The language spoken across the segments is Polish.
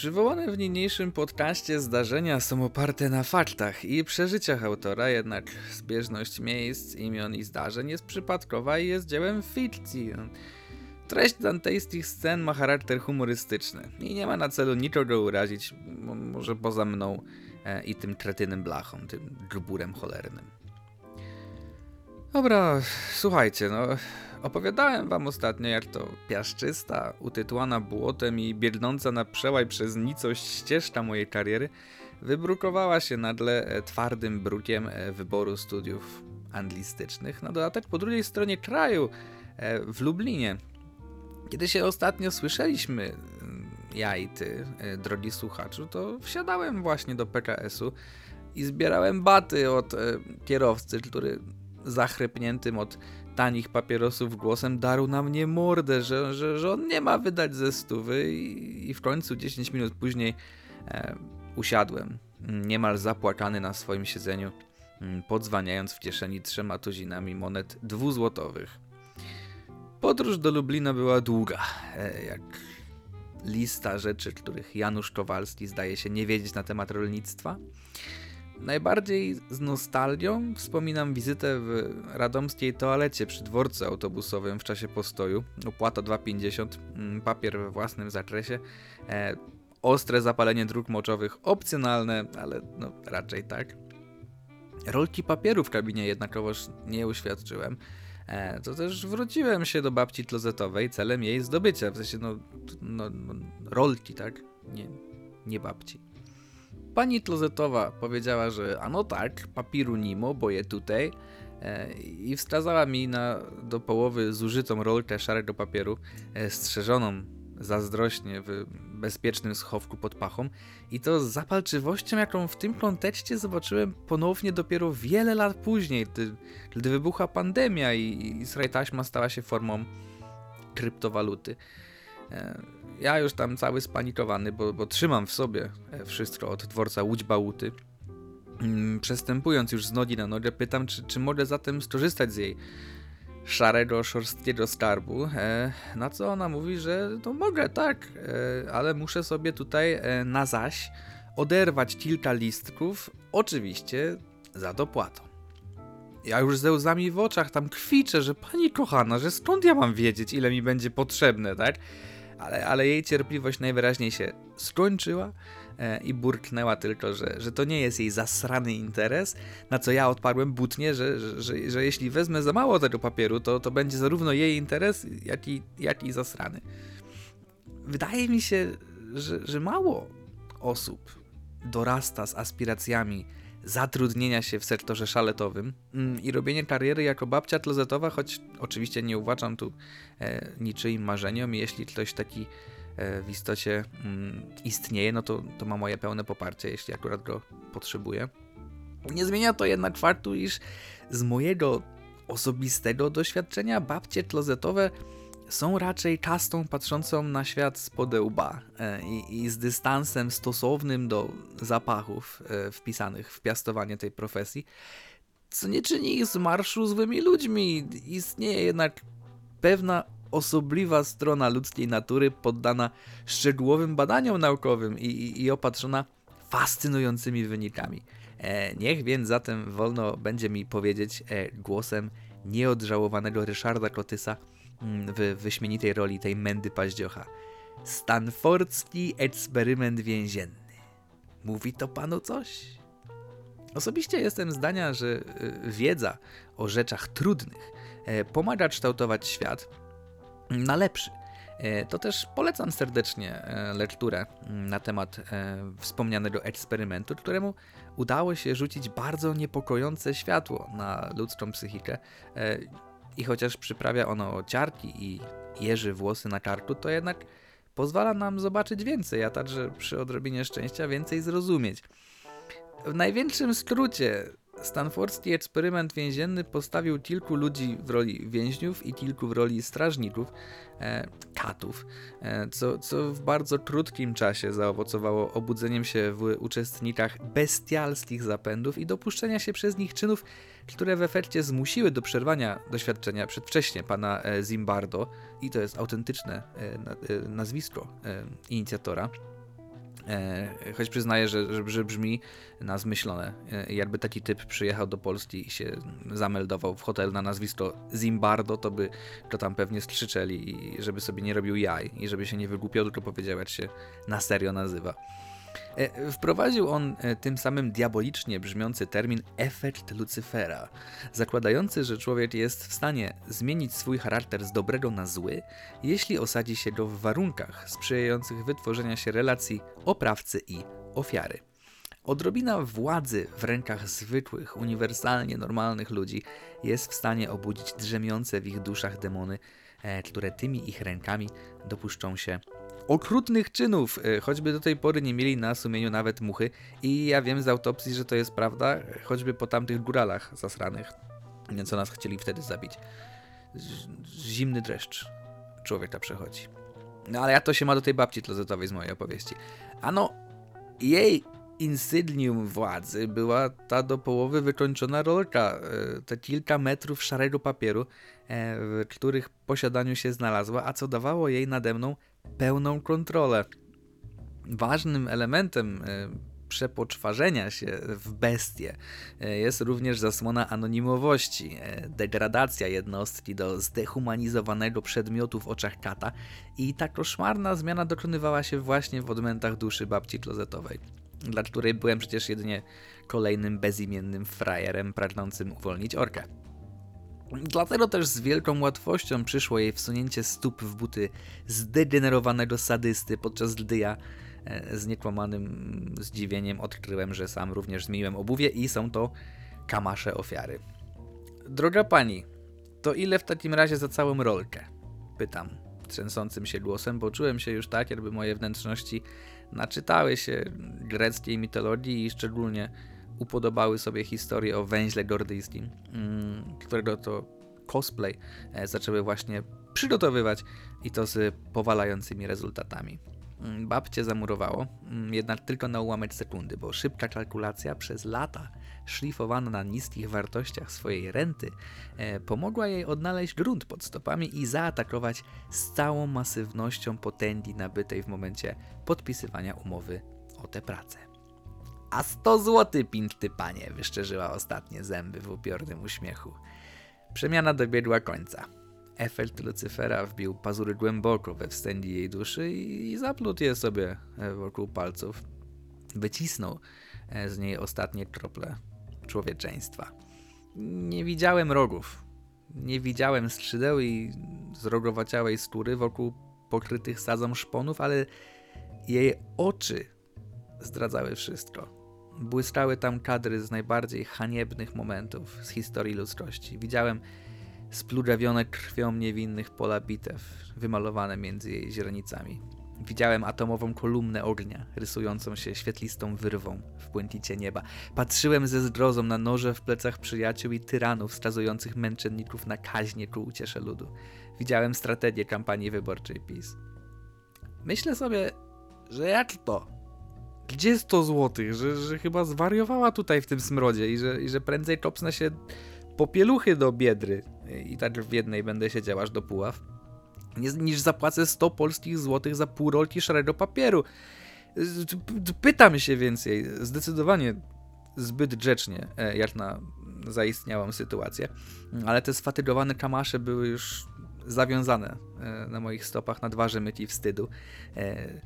Przywołane w niniejszym podcaście zdarzenia są oparte na faktach i przeżyciach autora, jednak zbieżność miejsc, imion i zdarzeń jest przypadkowa i jest dziełem fikcji. Treść dantejskich scen ma charakter humorystyczny i nie ma na celu nikogo urazić, może poza mną e, i tym kretynym blachą, tym grburem cholernym. Dobra, słuchajcie, no Opowiadałem wam ostatnio, jak to piaszczysta, utytułana błotem i biegnąca na przełaj przez nicość ścieżka mojej kariery wybrukowała się nagle e, twardym brukiem e, wyboru studiów anglistycznych. Na dodatek po drugiej stronie kraju, e, w Lublinie. Kiedy się ostatnio słyszeliśmy, mm, ja i ty, drogi słuchaczu, to wsiadałem właśnie do PKS-u i zbierałem baty od kierowcy, który zachrypniętym od tanich papierosów głosem darł na mnie mordę, że, że, że on nie ma wydać ze stówy i, i w końcu 10 minut później e, usiadłem, niemal zapłakany na swoim siedzeniu, mm, podzwaniając w kieszeni trzema tuzinami monet dwuzłotowych. Podróż do Lublina była długa, e, jak lista rzeczy, których Janusz Kowalski zdaje się nie wiedzieć na temat rolnictwa. Najbardziej z nostalgią wspominam wizytę w radomskiej toalecie przy dworcu autobusowym w czasie postoju. Opłata 2,50, mm, papier we własnym zakresie, e, ostre zapalenie dróg moczowych, opcjonalne, ale no raczej tak. Rolki papieru w kabinie jednakowoż nie uświadczyłem. E, to też wróciłem się do babci klozetowej celem jej zdobycia, w sensie no, no, no rolki, tak? Nie, nie babci. Pani klozetowa powiedziała, że ano tak, papiru nimo, bo je tutaj e, i wskazała mi na do połowy zużytą rolkę szarego papieru, e, strzeżoną zazdrośnie w bezpiecznym schowku pod pachą i to z zapalczywością, jaką w tym kontekście zobaczyłem ponownie dopiero wiele lat później, gdy, gdy wybuchła pandemia i, i taśma stała się formą kryptowaluty. E, ja już tam cały spanikowany, bo, bo trzymam w sobie e, wszystko od dworca Łódź Bałuty. Mm, przestępując już z nogi na nogę, pytam, czy, czy mogę zatem skorzystać z jej szarego, szorstkiego skarbu. E, na co ona mówi, że mogę, tak, ale muszę sobie tutaj na zaś oderwać kilka listków, oczywiście za dopłatą. Ja już ze łzami w oczach tam kwiczę, że pani kochana, że skąd ja mam wiedzieć, ile mi będzie potrzebne, tak? Ale, ale jej cierpliwość najwyraźniej się skończyła e, i burknęła tylko, że, że to nie jest jej zasrany interes, na co ja odparłem butnie, że, że, że, że jeśli wezmę za mało tego papieru, to, to będzie zarówno jej interes, jak i, jak i zasrany. Wydaje mi się, że, że mało osób dorasta z aspiracjami zatrudnienia się w sektorze szaletowym mm, i robienie kariery jako babcia klozetowa, choć oczywiście nie uważam tu e, niczyim marzeniom. Jeśli ktoś taki e, w istocie mm, istnieje, no to, to ma moje pełne poparcie, jeśli akurat go potrzebuję. Nie zmienia to jednak faktu, iż z mojego osobistego doświadczenia babcie klozetowe są raczej kastą patrzącą na świat z podełba e, i, i, z dystansem stosownym do zapachów e, wpisanych w piastowanie tej profesji, co nie czyni ich z marszu złymi ludźmi. Istnieje jednak pewna osobliwa strona ludzkiej natury poddana szczegółowym badaniom naukowym i, i, i opatrzona fascynującymi wynikami. E, niech więc zatem wolno będzie mi powiedzieć e, głosem nieodżałowanego Ryszarda Kotysa, w wyśmienitej roli tej Mendy Paździocha. Stanfordzki eksperyment więzienny. Mówi to panu coś? Osobiście jestem zdania, że y, wiedza o rzeczach trudnych e, pomaga kształtować świat na lepszy. E, to też polecam serdecznie e, lekturę mm, na temat wspomnianego eksperymentu, któremu udało się rzucić bardzo niepokojące światło na ludzką psychikę i chociaż przyprawia ono ciarki i jeży włosy na karku, to jednak pozwala nam zobaczyć więcej, a także przy odrobinie szczęścia więcej zrozumieć. W największym skrócie, Stanfordski eksperyment więzienny postawił kilku ludzi w roli więźniów i kilku w roli strażników, e, katów, e, co, co w bardzo krótkim czasie zaowocowało obudzeniem się w uczestnikach bestialskich zapędów i dopuszczenia się przez nich czynów, które w efekcie zmusiły do przerwania doświadczenia przedwcześnie pana e, Zimbardo, i to jest autentyczne e, e, nazwisko inicjatora, choć przyznaję, że, że, brzmi na zmyślone. Jakby taki typ przyjechał do Polski i się zameldował w hotel na nazwisko Zimbardo, to by to tam pewnie skrzyczeli, i żeby sobie nie robił jaj i żeby się nie wygłupiał, tylko powiedział, jak się na serio nazywa. E, wprowadził on e, tym samym diabolicznie brzmiący termin efekt Lucyfera, zakładający, że człowiek jest w stanie zmienić swój charakter z dobrego na zły, jeśli osadzi się go w warunkach sprzyjających wytworzenia się relacji oprawcy i ofiary. Odrobina władzy w rękach zwykłych, uniwersalnie normalnych ludzi jest w stanie obudzić drzemiące w ich duszach demony, e, które tymi ich rękami dopuszczą się okrutnych czynów, e, choćby do tej pory nie mieli na sumieniu nawet muchy. I ja wiem z autopsji, że to jest prawda, choćby po tamtych góralach zasranych, co nas chcieli wtedy zabić. Zimny dreszcz człowieka przechodzi. No ale jak to się ma do tej babci klozetowej z mojej opowieści? Ano, jej insygnium władzy była ta do połowy wykończona rolka, e, te kilka metrów szarego papieru, e, w których posiadaniu się znalazła, a co dawało jej nade mną pełną kontrolę. Ważnym elementem e, przepoczwarzenia się w bestie e, jest również zasłona anonimowości, e, degradacja jednostki do zdehumanizowanego przedmiotu w oczach kata i ta koszmarna zmiana dokonywała się właśnie w odmętach duszy babci klozetowej, dla której byłem przecież jedynie kolejnym bezimiennym frajerem pragnącym uwolnić orkę. Dlatego też z wielką łatwością przyszło jej wsunięcie stóp w buty zdegenerowanego sadysty, podczas gdy ja e, z niekłamanym zdziwieniem odkryłem, że sam również zmieniłem obuwie i są to kamasze ofiary. Droga pani, to ile w takim razie za całą rolkę? Pytam trzęsącym się głosem, bo czułem się już tak, jakby moje wnętrzności naczytały się greckiej mitologii i szczególnie upodobały sobie historię o węźle gordyjskim, mm, którego to cosplay e, zaczęły właśnie przygotowywać i to z powalającymi rezultatami. Mm, babcie zamurowało, mm, jednak tylko na ułamek sekundy, bo szybka kalkulacja przez lata szlifowana na niskich wartościach swojej renty e, pomogła jej odnaleźć grunt pod stopami i zaatakować z całą masywnością potęgi nabytej w momencie podpisywania umowy o tę pracę. A 100 zł, piękny panie, wyszczerzyła ostatnie zęby w upiornym uśmiechu. Przemiana dobiegła końca. Efekt Lucyfera wbił pazury głęboko we wstęgi jej duszy i zaplótł je sobie e, wokół palców. Wycisnął e, z niej ostatnie krople człowieczeństwa. Nie widziałem rogów. Nie widziałem skrzydeł i zrogowaciałej skóry wokół pokrytych sadzą szponów, ale jej oczy zdradzały wszystko. Błyskały tam kadry z najbardziej haniebnych momentów z historii ludzkości. Widziałem splugawione krwią niewinnych pola bitew, wymalowane między jej źrenicami. Widziałem atomową kolumnę ognia, rysującą się świetlistą wyrwą w błękicie nieba. Patrzyłem ze zgrozą na noże w plecach przyjaciół i tyranów skazujących męczenników na kaźnie ku uciesze ludu. Widziałem strategię kampanii wyborczej PiS. Myślę sobie, że jak to? Gdzie 100 złotych, że, że chyba zwariowała tutaj w tym smrodzie i że, i że prędzej kopsnę się po pieluchy do biedry. I tak w jednej będę siedział aż do puław, niż zapłacę 100 polskich złotych za pół rolki szarego papieru. Pytam się więcej, zdecydowanie zbyt grzecznie, e, jak na zaistniałą sytuację, ale te sfatygowane kamasze były już zawiązane e, na moich stopach na dwa rzemyki wstydu. E,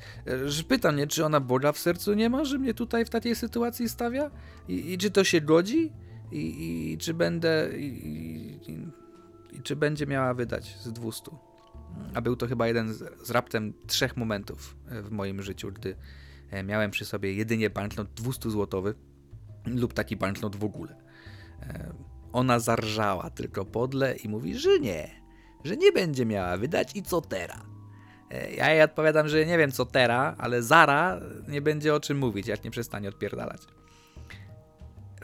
że pytam mnie, czy ona Boga w sercu nie ma, że mnie tutaj w takiej sytuacji stawia? I, i czy to się godzi? I, i czy będę... I, I, czy będzie miała wydać z 200? A był to chyba jeden z, z raptem trzech momentów e, w moim życiu, gdy miałem przy sobie jedynie banknot 200 złotowy lub taki banknot w ogóle. Ona zarżała tylko podle i mówi, że nie, że nie będzie miała wydać i co teraz? E, ja jej odpowiadam, że nie wiem co teraz, ale Zara nie będzie o czym mówić, jak nie przestanie odpierdalać.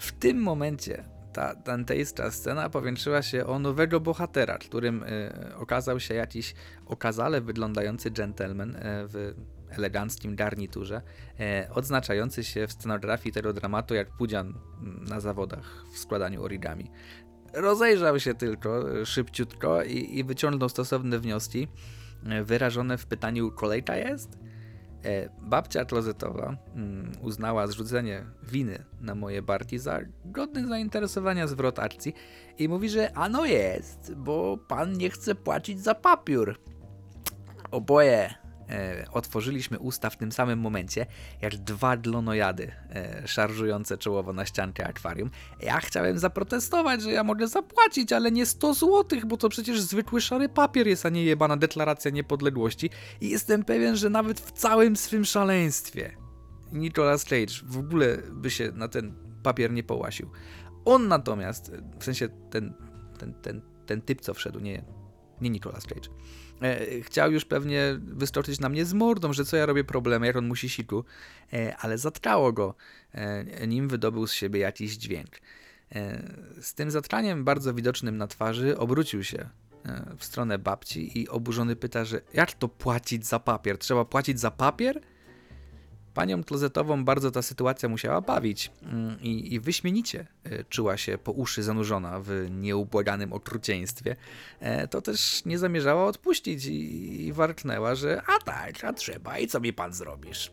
W tym momencie ta dantejska scena powiększyła się o nowego bohatera, którym y, okazał się jakiś okazale wyglądający gentleman y, w eleganckim garniturze, y, odznaczający się w scenografii tego dramatu jak pudzian na zawodach w składaniu origami. Rozejrzał się tylko e, szybciutko i, i wyciągnął stosowne wnioski, e, wyrażone w pytaniu kolejka jest? E, babcia klozetowa mm, uznała zrzucenie winy na moje barki za godny zainteresowania zwrot akcji i mówi, że ano jest, bo pan nie chce płacić za papier. Oboje e, otworzyliśmy usta w tym samym momencie, jak dwa glonojady e, szarżujące czołowo na ściankę akwarium. Ja chciałem zaprotestować, że ja mogę zapłacić, ale nie 100 złotych, bo to przecież zwykły szary papier jest, a nie jebana deklaracja niepodległości. I jestem pewien, że nawet w całym swym szaleństwie Nicolas Cage w ogóle by się na ten papier nie połasił. On natomiast, w sensie ten, ten, ten, ten typ, co wszedł, nie, nie Nicolas Cage, chciał już pewnie wyskoczyć na mnie z mordą, że co ja robię problemy, jak on musi siku, e, ale zatkało go, e, nim wydobył z siebie jakiś dźwięk. E, z tym zatkaniem bardzo widocznym na twarzy obrócił się e, w stronę babci i oburzony pyta, że jak to płacić za papier? Trzeba płacić za papier? Panią klozetową bardzo ta sytuacja musiała bawić mm, i, i wyśmienicie e, czuła się po uszy zanurzona w nieubłaganym okrucieństwie. E, To też nie zamierzała odpuścić i, i warknęła, że a tak, a trzeba i co mi pan zrobisz?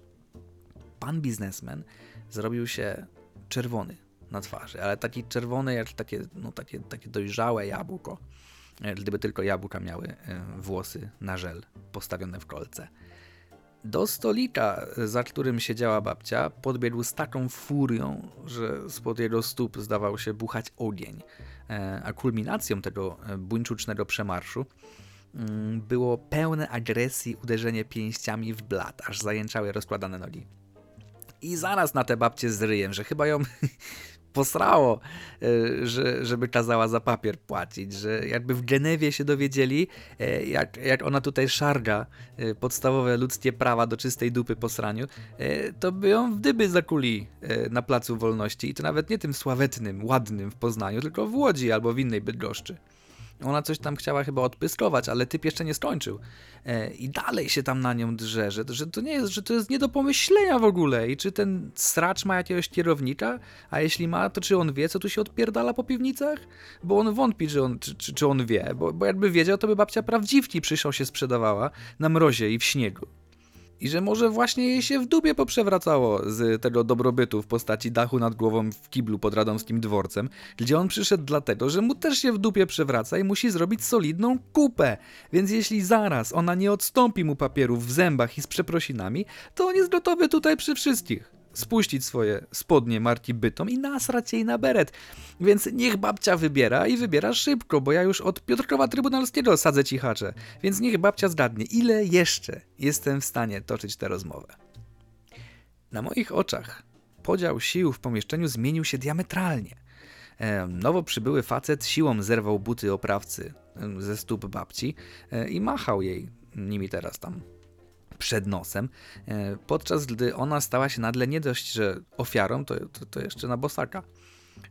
Pan biznesmen zrobił się czerwony na twarzy, ale taki czerwony jak takie, no, takie, takie dojrzałe jabłko. E, Gdyby tylko jabłka miały włosy na żel postawione w kolce. Do stolika, za którym siedziała babcia, podbiegł z taką furią, że spod jego stóp zdawał się buchać ogień. E, A kulminacją tego e, buńczucznego przemarszu mm, było pełne agresji uderzenie pięściami w blat, aż zajęczały rozkładane nogi. I zaraz na tę babcię z ryjem, że chyba ją posrało, e, że, żeby kazała za papier płacić, że jakby w Genewie się dowiedzieli, e, jak, jak ona tutaj szarga e, podstawowe ludzkie prawa do czystej dupy po sraniu, to by ją w dyby zakuli na Placu Wolności i to nawet nie tym sławetnym, ładnym w Poznaniu, tylko w Łodzi albo w innej Bydgoszczy. Ona coś tam chciała chyba odpyskować, ale typ jeszcze nie skończył. E, I dalej się tam na nią drze, że, że to nie jest, że to jest nie do pomyślenia w ogóle. I czy ten stracz ma jakiegoś kierownika? A jeśli ma, to czy on wie, co tu się odpierdala po piwnicach? Bo on wątpi, że on, czy, czy, czy on wie, bo, bo jakby wiedział, to by babcia prawdziwki przyszło się sprzedawała na mrozie i w śniegu. I że może właśnie jej się w dupie poprzewracało z tego dobrobytu w postaci dachu nad głową w kiblu pod radomskim dworcem, gdzie on przyszedł dlatego, że mu też się w dupie przewraca i musi zrobić solidną kupę. Więc jeśli zaraz ona nie odstąpi mu papierów w zębach i z przeprosinami, to on jest gotowy tutaj przy wszystkich spuścić swoje spodnie marki Bytom i nasrać jej na beret. Więc niech babcia wybiera i wybiera szybko, bo ja już od Piotrkowa Trybunalskiego sadzę cichacze. Więc niech babcia zgadnie, ile jeszcze jestem w stanie toczyć tę rozmowę. Na moich oczach podział sił w pomieszczeniu zmienił się diametralnie. Em, Nowo przybyły facet siłą zerwał buty oprawcy em, ze stóp babci e, i machał jej nimi teraz tam przed nosem, e, podczas gdy ona stała się nagle nie dość, że ofiarą, to, to, to jeszcze na bosaka.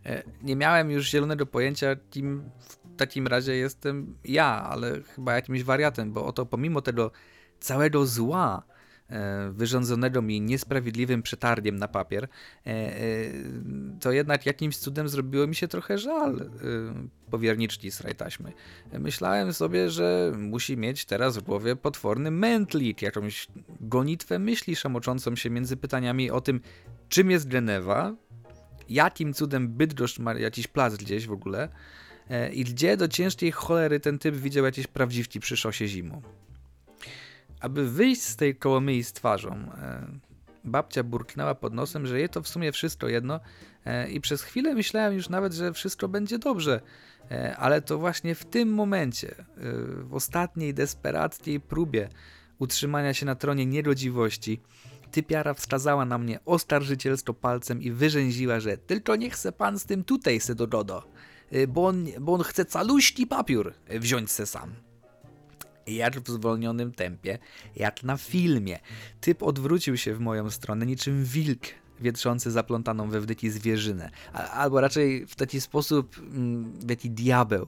E, Nie miałem już zielonego pojęcia, kim w takim razie jestem ja, ale chyba jakimś wariatem, bo oto pomimo tego całego zła, wyrządzonego mi niesprawiedliwym przetargiem na papier, e, e, to jednak jakimś cudem zrobiło mi się trochę żal e, powierniczki z rajtaśmy. Myślałem sobie, że musi mieć teraz w głowie potworny mętlik, jakąś gonitwę myśli szamoczącą się między pytaniami o tym, czym jest Genewa, jakim cudem Bydgoszcz ma jakiś plac gdzieś w ogóle e, i gdzie do ciężkiej cholery ten typ widział jakieś prawdziwki przy szosie zimą. Aby wyjść z tej kołomyi z twarzą, e, babcia burknęła pod nosem, że jej to w sumie wszystko jedno e, i przez chwilę myślałem już nawet, że wszystko będzie dobrze, e, ale to właśnie w tym momencie, w ostatniej desperackiej próbie utrzymania się na tronie niegodziwości, typiara wskazała na mnie oskarżycielsko palcem i wyrzęziła, że tylko nie chce pan z tym tutaj se do godo, y, bo on, bo on chce caluśki papier y, wziąć se sam. Jak w zwolnionym tempie, jak na filmie. Typ odwrócił się w moją stronę niczym wilk wietrzący zaplątaną we wdyki zwierzynę. Albo raczej w taki sposób, mm, w jaki diabeł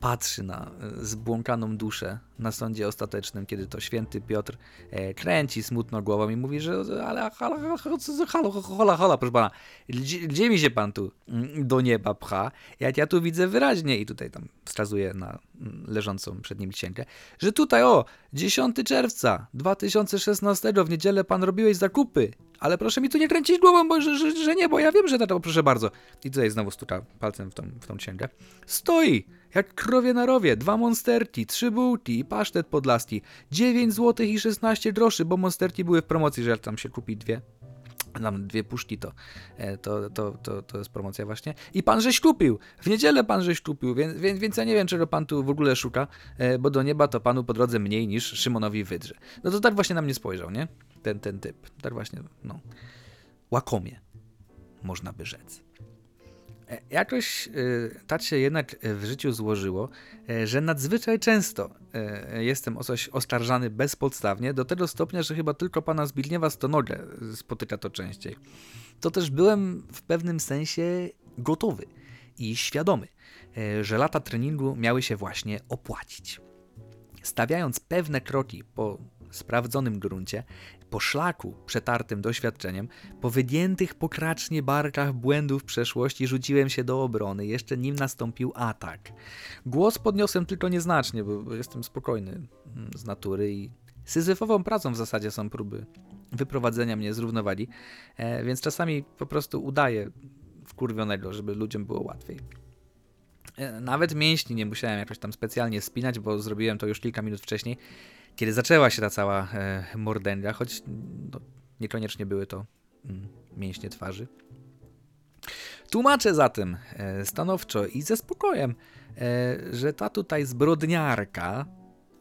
patrzy na e, zbłąkaną duszę na sądzie ostatecznym, kiedy to święty Piotr e, kręci smutno głową i mówi, że ale halo, hola, hola, proszę pana, gdzie, gdzie mi się pan tu mm, do nieba pcha, jak ja tu widzę wyraźnie i tutaj tam wskazuje na mm, leżącą przed nim księgę, że tutaj o, 10 czerwca 2016 w niedzielę pan robiłeś zakupy, ale proszę mi tu nie kręcić głową, bo że, że, że nie, bo ja wiem, że to proszę bardzo. I tutaj znowu stuka palcem w tą, w tą księgę. Stoi! Jak krowie na rowie, dwa monsterki, trzy bułki pasztet podlaski. 9 zł i 16 groszy, bo monsterki były w promocji, że tam się kupi dwie. Nam dwie puszki to, e, to, to, to, to jest promocja właśnie. I pan żeś kupił. W niedzielę pan żeś kupił, więc, więc, więc ja nie wiem, czego pan tu w ogóle szuka, e, bo do nieba to panu po drodze mniej niż Szymonowi Wydrze. No to tak właśnie na mnie spojrzał, nie? Ten, ten typ. Tak właśnie, no. Łakomie, można by rzec. E, jakoś y, tak się jednak w życiu złożyło, że nadzwyczaj często jestem o coś oskarżany bezpodstawnie, do tego stopnia, że chyba tylko pana Zbigniewa Stonogę spotyka to częściej. To też byłem w pewnym sensie gotowy i świadomy, że lata treningu miały się właśnie opłacić. Stawiając pewne kroki po sprawdzonym gruncie, po szlaku przetartym doświadczeniem, po wygiętych pokracznie barkach błędów przeszłości rzuciłem się do obrony, jeszcze nim nastąpił atak. Głos podniosłem tylko nieznacznie, bo jestem spokojny mm, z natury i syzyfową pracą w zasadzie są próby wyprowadzenia mnie z równowagi, e, więc czasami po prostu udaję wkurwionego, żeby ludziom było łatwiej. E, nawet mięśni nie musiałem jakoś tam specjalnie spinać, bo zrobiłem to już kilka minut wcześniej kiedy zaczęła się ta cała e, mordęga, choć no, niekoniecznie były to mm, mięśnie twarzy. Tłumaczę zatem e, stanowczo i ze spokojem, e, że ta tutaj zbrodniarka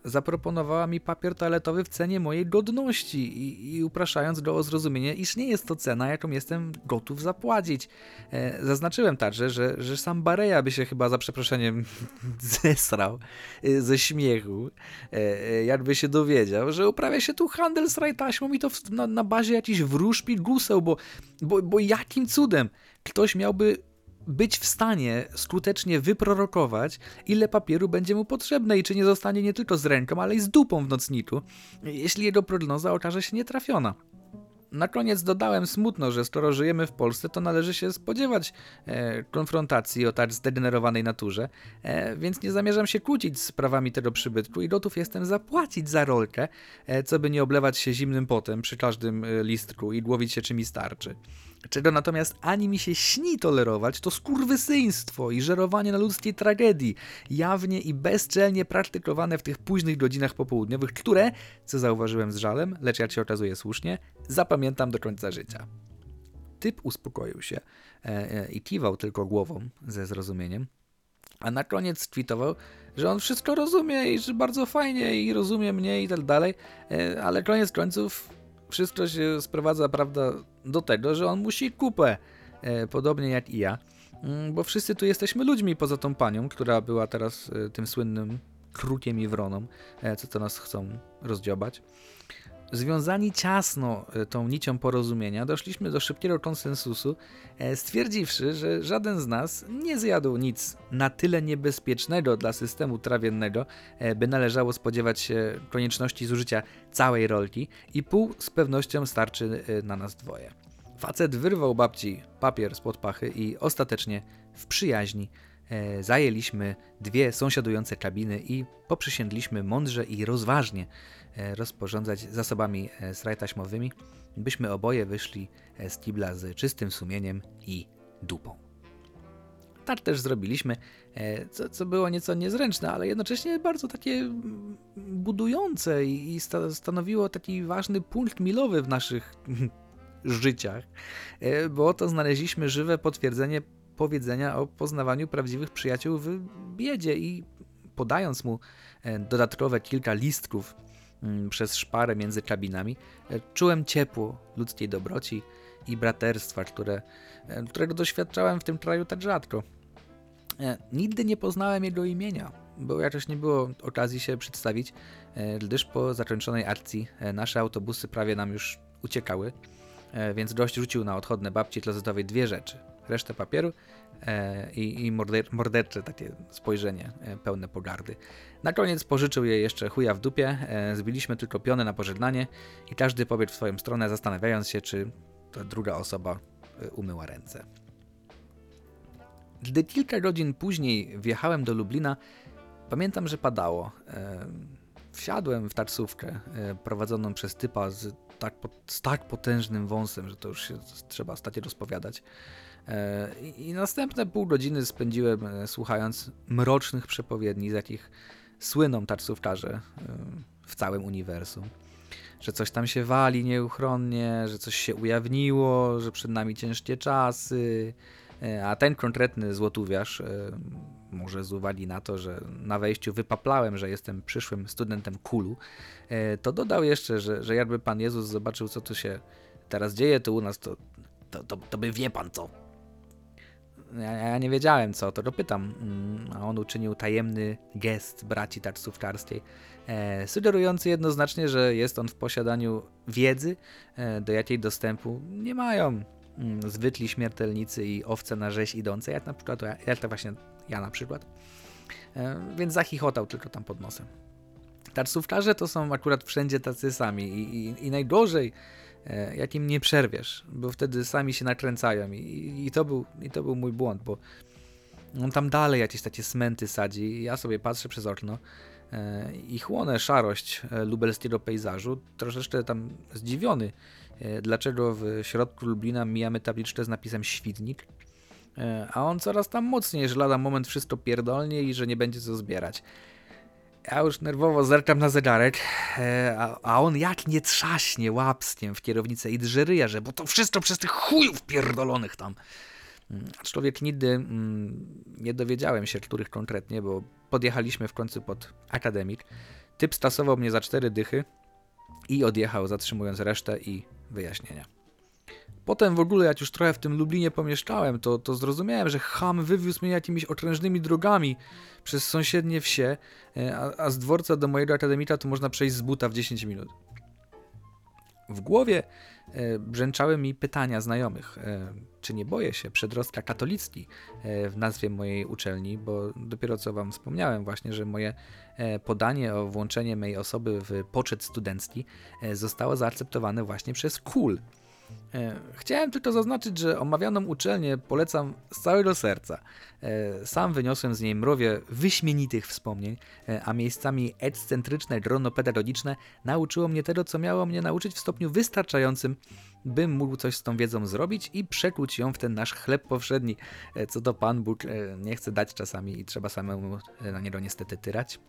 zaproponowała mi papier toaletowy w cenie mojej godności i, i upraszając go o zrozumienie, iż nie jest to cena, jaką jestem gotów zapłacić. E, zaznaczyłem także, że, że sam Bareja by się chyba za przeproszeniem zesrał e, ze śmiechu, e, e, jakby się dowiedział, że uprawia się tu handel z rajtaśmą i to w, na, na bazie jakichś wróżb i guseł, bo, bo, bo jakim cudem ktoś miałby być w stanie skutecznie wyprorokować, ile papieru będzie mu potrzebne i czy nie zostanie nie tylko z ręką, ale i z dupą w nocniku, jeśli jego prognoza okaże się nietrafiona. Na koniec dodałem smutno, że skoro żyjemy w Polsce, to należy się spodziewać e, konfrontacji o tak zdegenerowanej naturze, e, więc nie zamierzam się kłócić z prawami tego przybytku i gotów jestem zapłacić za rolkę, e, co by nie oblewać się zimnym potem przy każdym e, listku i głowić się czym starczy. Czego natomiast ani mi się śni tolerować, to skurwysyństwo i żerowanie na ludzkiej tragedii, jawnie i bezczelnie praktykowane w tych późnych godzinach popołudniowych, które, co zauważyłem z żalem, lecz jak się okazuje słusznie, zapamiętam do końca życia. Typ uspokoił się e, e, i kiwał tylko głową ze zrozumieniem, a na koniec tweetował, że on wszystko rozumie i że bardzo fajnie i rozumie mnie i tak dalej, e, ale koniec końców wszystko się sprowadza, prawda, do tego, że on musi kupę, e, podobnie jak i ja, mm, bo wszyscy tu jesteśmy ludźmi poza tą panią, która była teraz e, tym słynnym krukiem i wroną, e, co to nas chcą rozdziobać. Związani ciasno e, tą nicią porozumienia, doszliśmy do szybkiego konsensusu, e, stwierdziwszy, że żaden z nas nie zjadł nic na tyle niebezpiecznego dla systemu trawiennego, e, by należało spodziewać się konieczności zużycia całej rolki i pół z pewnością starczy na nas dwoje. Facet wyrwał babci papier spod pachy i ostatecznie w przyjaźni zajęliśmy dwie sąsiadujące kabiny i poprzysięgliśmy mądrze i rozważnie rozporządzać zasobami e, srajtaśmowymi, byśmy oboje wyszli e, z kibla z czystym sumieniem i dupą. Tak też zrobiliśmy, co, co było nieco niezręczne, ale jednocześnie bardzo takie mm, budujące i stanowiło taki ważny punkt milowy w naszych życiach, bo oto znaleźliśmy żywe potwierdzenie powiedzenia o poznawaniu prawdziwych przyjaciół w biedzie i podając mu dodatkowe kilka listków przez szparę między kabinami, e, czułem ciepło ludzkiej dobroci i braterstwa, które, e, którego doświadczałem w tym kraju tak rzadko. E, nigdy nie poznałem jego imienia, bo jakoś nie było okazji się przedstawić, gdyż po zakończonej akcji nasze autobusy prawie nam już uciekały, więc gość rzucił na odchodne babci klozetowej dwie rzeczy. Resztę papieru e, i, i morder, mordercze takie spojrzenie e, pełne pogardy. Na koniec pożyczył jej jeszcze chuja w dupie, e, zbiliśmy tylko pionę na pożegnanie i każdy pobiegł w swoją stronę, zastanawiając się, czy ta druga osoba umyła ręce. Gdy kilka godzin później wjechałem do Lublina, pamiętam, że padało. Wsiadłem w taksówkę prowadzoną przez typa z tak, z tak potężnym wąsem, że to już się trzeba stać rozpowiadać. E, I, następne pół godziny spędziłem e, słuchając mrocznych przepowiedni, z jakich słyną taksówkarze e, w całym uniwersum. Że coś tam się wali nieuchronnie, że coś się ujawniło, że przed nami ciężkie czasy, a ten konkretny złotówiarz, może z uwagi na to, że na wejściu wypaplałem, że jestem przyszłym studentem kulu, to dodał jeszcze, że, że jakby Pan Jezus zobaczył, co tu się teraz dzieje, to u nas, to, to, to, to by wie Pan co. Ja, ja, nie wiedziałem co, to dopytam, mm, a on uczynił tajemny gest braci taksówkarskiej, e, sugerujący jednoznacznie, że jest on w posiadaniu wiedzy, e, do jakiej dostępu nie mają Mm, zwykli śmiertelnicy i owce na rzeź idące, jak na przykład, jak to właśnie ja na przykład. E, więc zachichotał tylko tam pod nosem. Taksówkarze to są akurat wszędzie tacy sami i, i, i najgorzej, jak im nie przerwiesz, bo wtedy sami się nakręcają i, i, to, był, i to był mój błąd, bo on tam dalej jakieś takie smęty sadzi ja sobie patrzę przez okno e, i chłonę szarość lubelskiego pejzażu, troszeczkę tam zdziwiony, E, dlaczego w środku Lublina mijamy tabliczkę z napisem Świdnik, e, a on coraz tam mocniej, że lada moment wszystko pierdolnie i że nie będzie co zbierać. Ja już nerwowo zerkam na zegarek, e, a, on jak nie trzaśnie łapstiem w kierownicę i drzeryja, że bo to wszystko przez tych chujów pierdolonych tam. Mm, człowiek nigdy mm, nie dowiedziałem się, których konkretnie, bo podjechaliśmy w końcu pod akademik. Typ stasował mnie za cztery dychy i odjechał, zatrzymując resztę i wyjaśnienia. Potem w ogóle, jak już trochę w tym Lublinie pomieszkałem, to, to zrozumiałem, że Ham wywiózł mnie jakimiś okrężnymi drogami przez sąsiednie wsie, e, a, a z dworca do mojego akademika to można przejść z buta w 10 minut. W głowie e, brzęczały mi pytania znajomych, e, czy nie boję się przedrostka katolicki w nazwie mojej uczelni, bo dopiero co wam wspomniałem właśnie, że moje podanie o włączenie mojej osoby w poczet studencki zostało zaakceptowane właśnie przez KUL, E, chciałem tylko zaznaczyć, że omawianą uczelnię polecam z całego serca. E, sam wyniosłem z niej mrowie wyśmienitych wspomnień, e, a miejscami ekscentryczne grono pedagogiczne nauczyło mnie tego, co miało mnie nauczyć w stopniu wystarczającym, bym mógł coś z tą wiedzą zrobić i przekuć ją w ten nasz chleb powszedni, co to Pan Bóg nie chce dać czasami i trzeba samemu na niego niestety tyrać.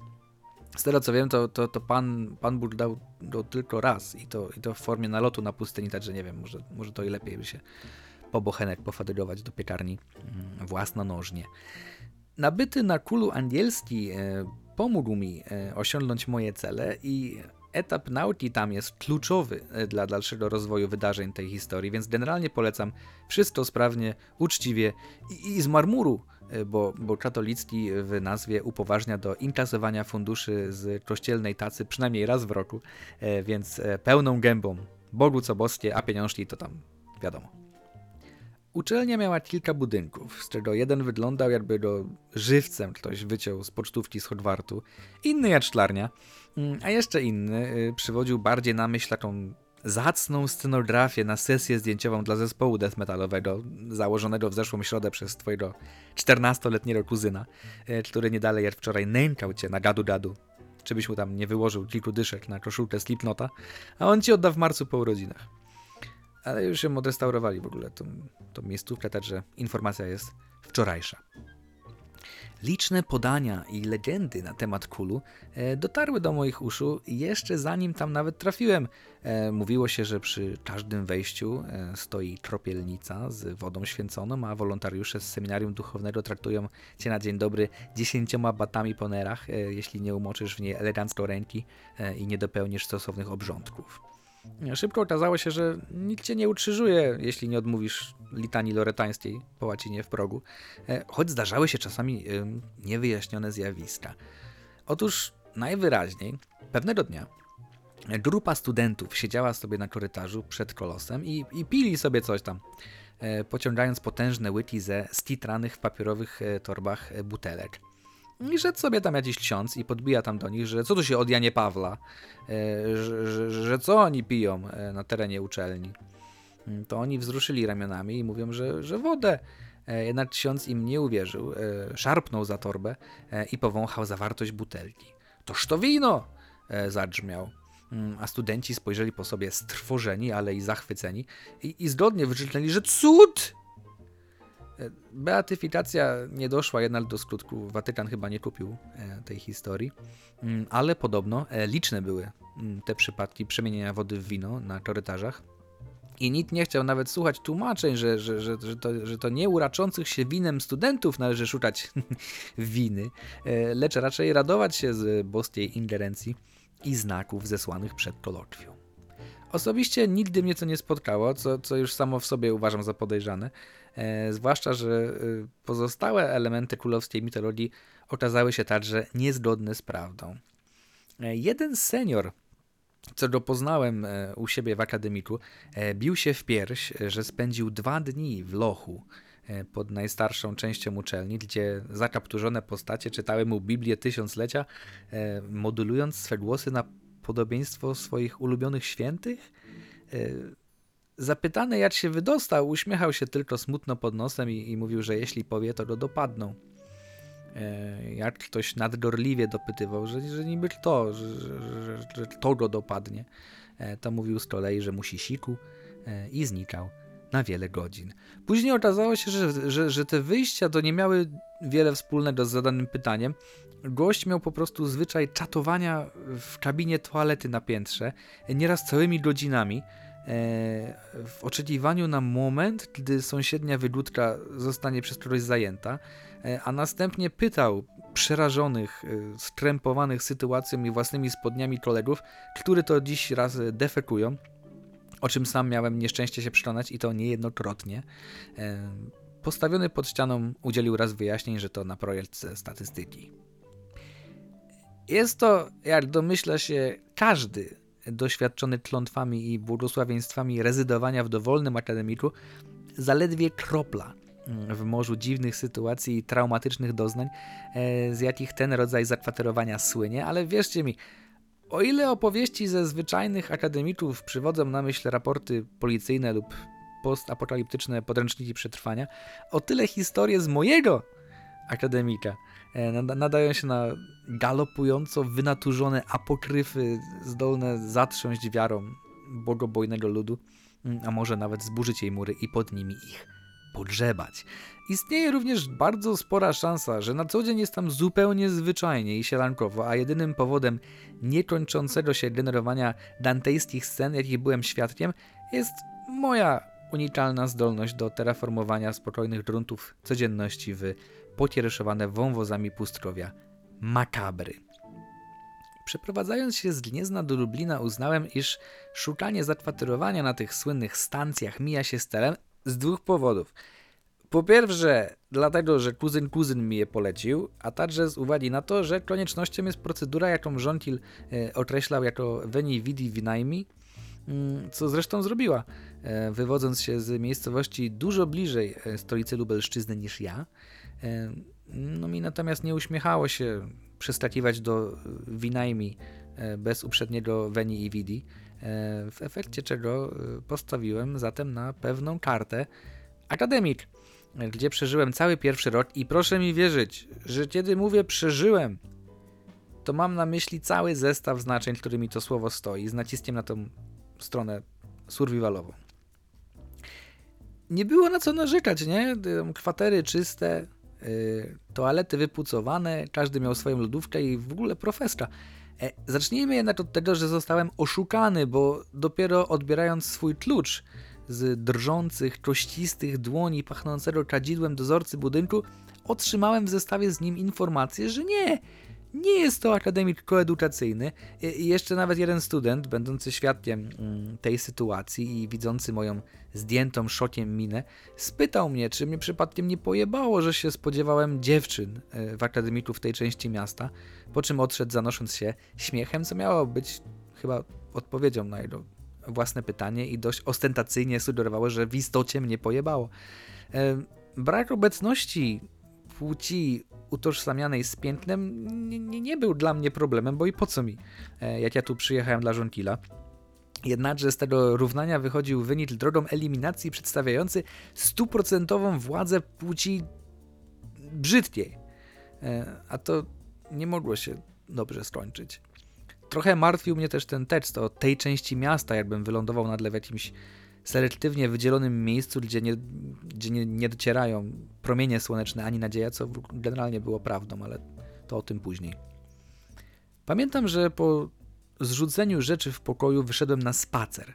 Z tego co wiem, to, to, to pan, pan Bóg dał go tylko raz i to, i to w formie nalotu na pustyni, także nie wiem, może, może to i lepiej by się po bochenek pofatygować do piekarni mm, własnonożnie. Nabyty na kulu angielski e, pomógł mi e, osiągnąć moje cele i etap nauki tam jest kluczowy e, dla dalszego rozwoju wydarzeń tej historii, więc generalnie polecam wszystko sprawnie, uczciwie i, i z marmuru bo, bo katolicki w nazwie upoważnia do inkasowania funduszy z kościelnej tacy przynajmniej raz w roku, e, więc e, pełną gębą. Bogu co boskie, a pieniążki to tam wiadomo. Uczelnia miała kilka budynków, z czego jeden wyglądał jakby go żywcem ktoś wyciął z pocztówki z Hogwartu, inny jak szklarnia, mm, a jeszcze inny przywodził bardziej na myśl taką zacną scenografię na sesję zdjęciową dla zespołu death metalowego, założonego w zeszłą środę przez twojego 14-letniego kuzyna, e, który nie dalej jak wczoraj nękał cię na gadu gadu, czy byś mu tam nie wyłożył kilku dyszek na koszulkę Slipnota, a on ci odda w marcu po urodzinach. Ale już ją odrestaurowali w ogóle, tą, tą miejscówkę, także informacja jest wczorajsza. Liczne podania i legendy na temat kulu e, dotarły do moich uszu jeszcze zanim tam nawet trafiłem. E, mówiło się, że przy każdym wejściu e, stoi kropielnica z wodą święconą, a wolontariusze z seminarium duchownego traktują cię na dzień dobry dziesięcioma batami po nerach, jeśli nie umoczysz w niej elegancko ręki i nie dopełnisz stosownych obrządków. Szybko okazało się, że nikt cię nie ukrzyżuje, jeśli nie odmówisz litanii loretańskiej po łacinie w progu, e, choć zdarzały się czasami niewyjaśnione zjawiska. Otóż najwyraźniej pewnego dnia grupa studentów siedziała sobie na korytarzu przed kolosem i, i pili sobie coś tam. e, pociągając potężne łyki ze stitranych w papierowych e, torbach e, butelek. I szedł sobie tam jakiś ksiądz i podbija tam do nich, że co tu się od Janie Pawla, e, że, że, że co oni piją e, na terenie uczelni. Mm, To oni wzruszyli ramionami i mówią, że, że wodę. E, Jednak ksiądz im nie uwierzył, szarpnął za torbę i powąchał zawartość butelki. Toż to wino! Zadrzmiał. Mm, A studenci spojrzeli po sobie strwożeni, ale i zachwyceni i, i zgodnie wykrzyknęli, że cud! Beatyfikacja nie doszła jednak do skutku. Watykan chyba nie kupił e, tej historii, Mm, ale podobno e, liczne były mm, te przypadki przemienienia wody w wino na korytarzach. I nikt nie chciał nawet słuchać tłumaczeń, że, że, że, że, to, że to nie uraczących się winem studentów należy szukać winy, e, lecz raczej radować się z boskiej ingerencji i znaków zesłanych przed kolokwium. Osobiście nigdy mnie to nie spotkało, co, co już samo w sobie uważam za podejrzane, zwłaszcza, że e, pozostałe elementy królewskiej mitologii okazały się także niezgodne z prawdą. E, jeden senior, co go poznałem e, u siebie w akademiku, e, bił się w pierś, e, że spędził dwa dni w lochu e, pod najstarszą częścią uczelni, gdzie zakapturzone postacie czytały mu Biblię Tysiąclecia, e, modulując swe głosy na podobieństwo swoich ulubionych świętych. Zapytany, jak się wydostał, uśmiechał się tylko smutno pod nosem i, i mówił, że jeśli powie, to go dopadną. E, Jak ktoś nadgorliwie dopytywał, że, że niby kto, że, że, że, go dopadnie, e, to mówił z kolei, że musi siku e, i znikał na wiele godzin. Później okazało się, że, że, że te wyjścia to nie miały wiele wspólnego z zadanym pytaniem. Gość miał po prostu zwyczaj czatowania w kabinie toalety na piętrze, nieraz całymi godzinami, w oczekiwaniu na moment, gdy sąsiednia wygódka zostanie przez kogoś zajęta, e, a następnie pytał przerażonych, e, skrępowanych sytuacją i własnymi spodniami kolegów, który to dziś raz e, defekują, o czym sam miałem nieszczęście się przekonać i to niejednokrotnie. E, Postawiony pod ścianą udzielił raz wyjaśnień, że to na projekt statystyki. Jest to, jak domyśla się, każdy doświadczony klątwami i błogosławieństwami rezydowania w dowolnym akademiku, zaledwie kropla mm, w morzu dziwnych sytuacji i traumatycznych doznań, e, z jakich ten rodzaj zakwaterowania słynie, ale wierzcie mi, o ile opowieści ze zwyczajnych akademików przywodzą na myśl raporty policyjne lub postapokaliptyczne podręczniki przetrwania, o tyle historie z mojego akademika nadają się na galopująco wynaturzone apokryfy zdolne zatrząść wiarą bogobojnego ludu, mm, a może nawet zburzyć jej mury i pod nimi ich pogrzebać. Istnieje również bardzo spora szansa, że na co dzień jest tam zupełnie zwyczajnie i sielankowo, a jedynym powodem niekończącego się generowania dantejskich scen, jakich byłem świadkiem, jest moja unikalna zdolność do terraformowania spokojnych gruntów codzienności w pokiereszowane wąwozami pustkowia makabry. Przeprowadzając się z Gniezna do Lublina uznałem, iż szukanie zakwaterowania na tych słynnych stacjach mija się z celem z dwóch powodów. Po pierwsze, dlatego, że kuzyn kuzyn mi je polecił, a także z uwagi na to, że koniecznością jest procedura, jaką Żontil e, określał jako veni vidi vinajmi, mm, co zresztą zrobiła, e, wywodząc się z miejscowości dużo bliżej e, stolicy Lubelszczyzny niż ja. No mi natomiast nie uśmiechało się przeskakiwać do winajmi e, bez uprzedniego veni i vidi, e, w efekcie czego e, postawiłem zatem na pewną kartę akademik, gdzie przeżyłem cały pierwszy rok i proszę mi wierzyć, że kiedy mówię przeżyłem, to mam na myśli cały zestaw znaczeń, którymi to słowo stoi, z naciskiem na tą stronę survivalową. Nie było na co narzekać, nie? Kwatery czyste, toalety wypucowane, każdy miał swoją lodówkę i w ogóle profeska. E, zacznijmy jednak od tego, że zostałem oszukany, bo dopiero odbierając swój klucz z drżących, kościstych dłoni pachnącego kadzidłem dozorcy budynku, otrzymałem w zestawie z nim informację, że nie, nie jest to akademik koedukacyjny. Jeszcze nawet jeden student, będący świadkiem mm, tej sytuacji i widzący moją zdjętą szokiem minę, spytał mnie, czy mnie przypadkiem nie pojebało, że się spodziewałem dziewczyn e, w akademiku w tej części miasta, po czym odszedł zanosząc się śmiechem, co miało być chyba odpowiedzią na jego własne pytanie i dość ostentacyjnie sugerowało, że w istocie mnie pojebało. E, brak obecności płci utożsamianej z pięknem nie, nie, był dla mnie problemem, bo i po co mi, e, jak ja tu przyjechałem dla żonkila. Jednakże z tego równania wychodził wynik drogą eliminacji przedstawiający stuprocentową władzę płci brzydkiej. E, a to nie mogło się dobrze skończyć. Trochę martwił mnie też ten tekst o tej części miasta, jakbym wylądował nagle w jakimś selektywnie wydzielonym miejscu, gdzie nie, gdzie nie, nie docierają promienie słoneczne ani nadzieja, co generalnie było prawdą, ale to o tym później. Pamiętam, że po zrzuceniu rzeczy w pokoju wyszedłem na spacer.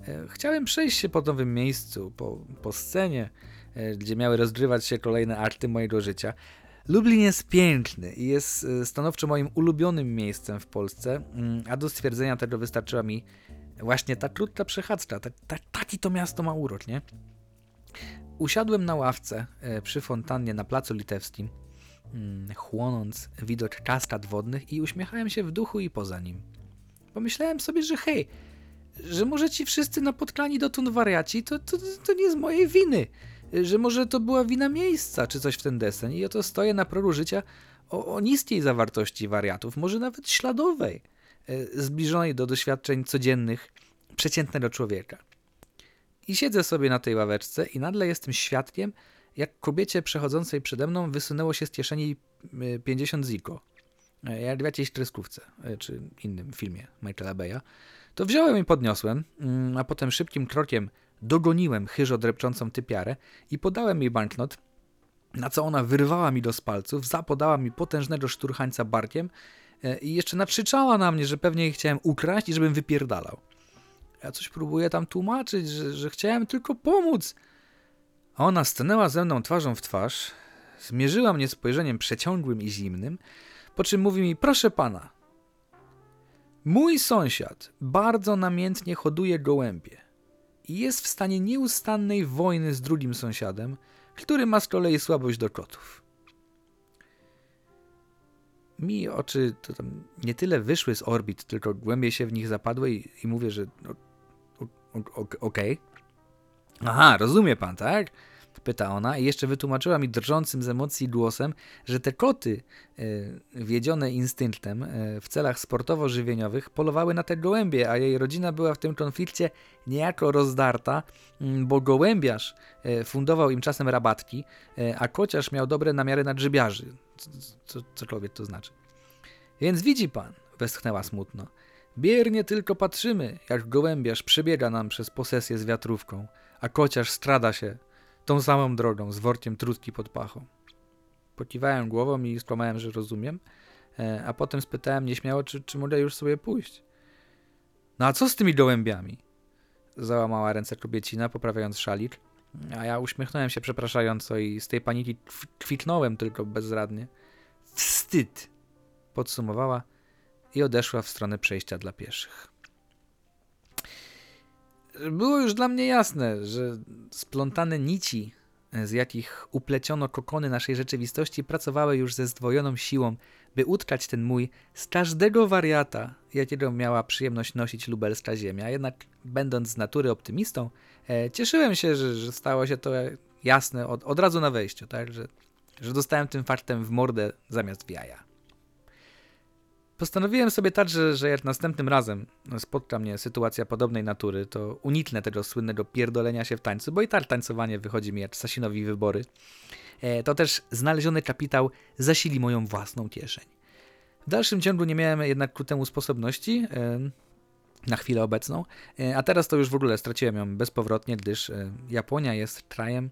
E, chciałem przejść się po nowym miejscu, po, po scenie, e, gdzie miały rozgrywać się kolejne akty mojego życia. Lublin jest piękny i jest e, stanowczo moim ulubionym miejscem w Polsce, mm, a do stwierdzenia tego wystarczyła mi właśnie ta krótka przechadzka. Ta, ta, taki to miasto ma urok, nie? Usiadłem na ławce przy fontannie na Placu Litewskim, mm, chłonąc widok kaskad wodnych i uśmiechałem się w duchu i poza nim. Pomyślałem sobie, że hej, że może ci wszyscy napotkani dotąd wariaci, to, to, to nie z mojej winy. Że może to była wina miejsca, czy coś w ten desen. I oto stoję na progu życia o, o niskiej zawartości wariatów, może nawet śladowej, e, zbliżonej do doświadczeń codziennych przeciętnego człowieka. I siedzę sobie na tej ławeczce i nagle jestem świadkiem, jak kobiecie przechodzącej przede mną wysunęło się z kieszeni 50 e, ziko. E, jak w jakiejś kreskówce, e, czy innym filmie Michaela Beya, to wziąłem i podniosłem, mm, a potem szybkim krokiem dogoniłem chyżo drepczącą typiarę i podałem jej banknot, na co ona wyrwała mi do spalców, zapodała mi potężnego szturchańca barkiem e, i jeszcze nakrzyczała na mnie, że pewnie jej chciałem ukraść i żebym wypierdalał. Ja coś próbuję tam tłumaczyć, że, że chciałem tylko pomóc. A ona stanęła ze mną twarzą w twarz, zmierzyła mnie spojrzeniem przeciągłym i zimnym, po czym mówi mi, proszę pana, mój sąsiad bardzo namiętnie hoduje gołębie i jest w stanie nieustannej wojny z drugim sąsiadem, który ma z kolei słabość do kotów. Mi oczy to tam nie tyle wyszły z orbit, tylko głębiej się w nich zapadły i, i mówię, że no, okej. Okay. Aha, rozumie pan, tak? Pyta ona i jeszcze wytłumaczyła mi drżącym z emocji głosem, że te koty, e, wiedzione instynktem e, w celach sportowo-żywieniowych, polowały na te gołębie, a jej rodzina była w tym konflikcie niejako rozdarta, mm, bo gołębiarz e, fundował im czasem rabatki, a kociarz miał dobre namiary na grzybiarzy, co, cokolwiek to znaczy. Więc widzi pan, westchnęła smutno, biernie tylko patrzymy, jak gołębiarz przebiega nam przez posesję z wiatrówką, a kociarz strada się tą samą drogą, z workiem trutki pod pachą. Pokiwałem głową i skłamałem, że rozumiem, e, a potem spytałem nieśmiało, czy, czy mogę już sobie pójść. No a co z tymi gołębiami? Załamała ręce kobiecina, poprawiając szalik, a ja uśmiechnąłem się przepraszająco i z tej paniki kwitnąłem tylko bezradnie. Wstyd! Podsumowała i odeszła w stronę przejścia dla pieszych było już dla mnie jasne, że splątane nici, z jakich upleciono kokony naszej rzeczywistości, pracowały już ze zdwojoną siłą, by utkać ten mój z każdego wariata, jakiego miała przyjemność nosić lubelska ziemia. Jednak, będąc z natury optymistą, e, cieszyłem się, że, że, stało się to jasne od, od razu na wejściu, tak? że, że dostałem tym faktem w mordę zamiast w jaja. Postanowiłem sobie tak, że, jak następnym razem spotka mnie sytuacja podobnej natury, to uniknę tego słynnego pierdolenia się w tańcu, bo i tak tańcowanie wychodzi mi jak Sasinowi wybory. E, to też znaleziony kapitał zasili moją własną kieszeń. W dalszym ciągu nie miałem jednak ku temu sposobności, e, na chwilę obecną, e, a teraz to już w ogóle straciłem ją bezpowrotnie, gdyż Japonia jest krajem,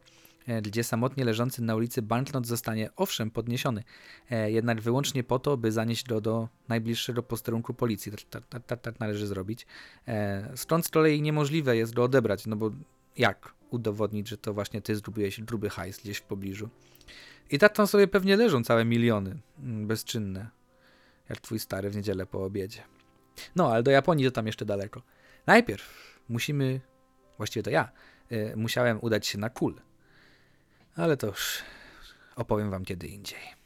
gdzie samotnie leżący na ulicy banknot zostanie owszem podniesiony, e, jednak wyłącznie po to, by zanieść go do najbliższego posterunku policji. Tak, tak, tak, tak, tak należy zrobić. E, stąd z kolei niemożliwe jest go odebrać, no bo jak udowodnić, że to właśnie ty zgubiłeś gruby hajs gdzieś w pobliżu. I tak tam sobie pewnie leżą całe miliony, mm, bezczynne, jak twój stary w niedzielę po obiedzie. No, ale do Japonii to tam jeszcze daleko. Najpierw musimy, właściwie to ja, musiałem udać się na kul ale to już opowiem wam kiedy indziej.